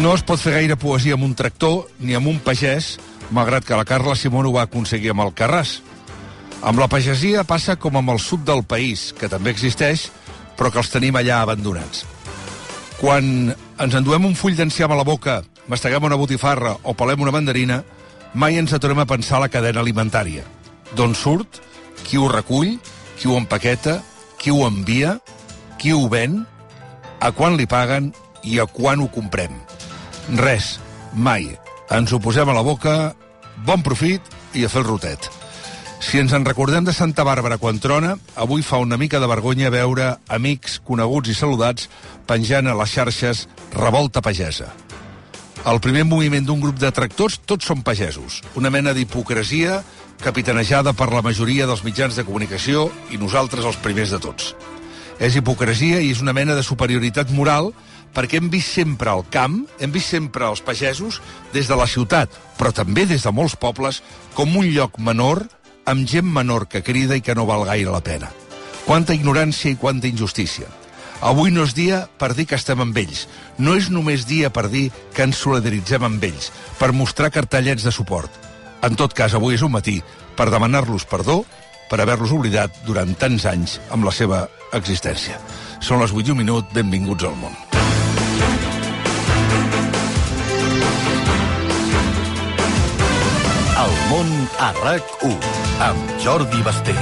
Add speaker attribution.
Speaker 1: No es pot fer gaire poesia amb un tractor ni amb un pagès, malgrat que la Carla Simón ho va aconseguir amb el Carràs. Amb la pagesia passa com amb el sud del país, que també existeix, però que els tenim allà abandonats. Quan ens enduem un full d'enciam a la boca, masteguem una botifarra o pelem una mandarina, mai ens aturem a pensar la cadena alimentària. D'on surt, qui ho recull, qui ho empaqueta, qui ho envia, qui ho ven, a quan li paguen i a quan ho comprem. Res, mai. Ens ho posem a la boca, bon profit i a fer el rotet. Si ens en recordem de Santa Bàrbara quan trona, avui fa una mica de vergonya veure amics, coneguts i saludats penjant a les xarxes Revolta Pagesa. El primer moviment d'un grup de tractors, tots són pagesos. Una mena d'hipocresia capitanejada per la majoria dels mitjans de comunicació i nosaltres els primers de tots. És hipocresia i és una mena de superioritat moral perquè hem vist sempre al camp, hem vist sempre els pagesos des de la ciutat, però també des de molts pobles, com un lloc menor, amb gent menor que crida i que no val gaire la pena. Quanta ignorància i quanta injustícia. Avui no és dia per dir que estem amb ells. No és només dia per dir que ens solidaritzem amb ells, per mostrar cartellets de suport. En tot cas, avui és un matí per demanar-los perdó per haver-los oblidat durant tants anys amb la seva existència. Són les 8 i un minut, benvinguts al món.
Speaker 2: El món a RAC1 amb Jordi Basté.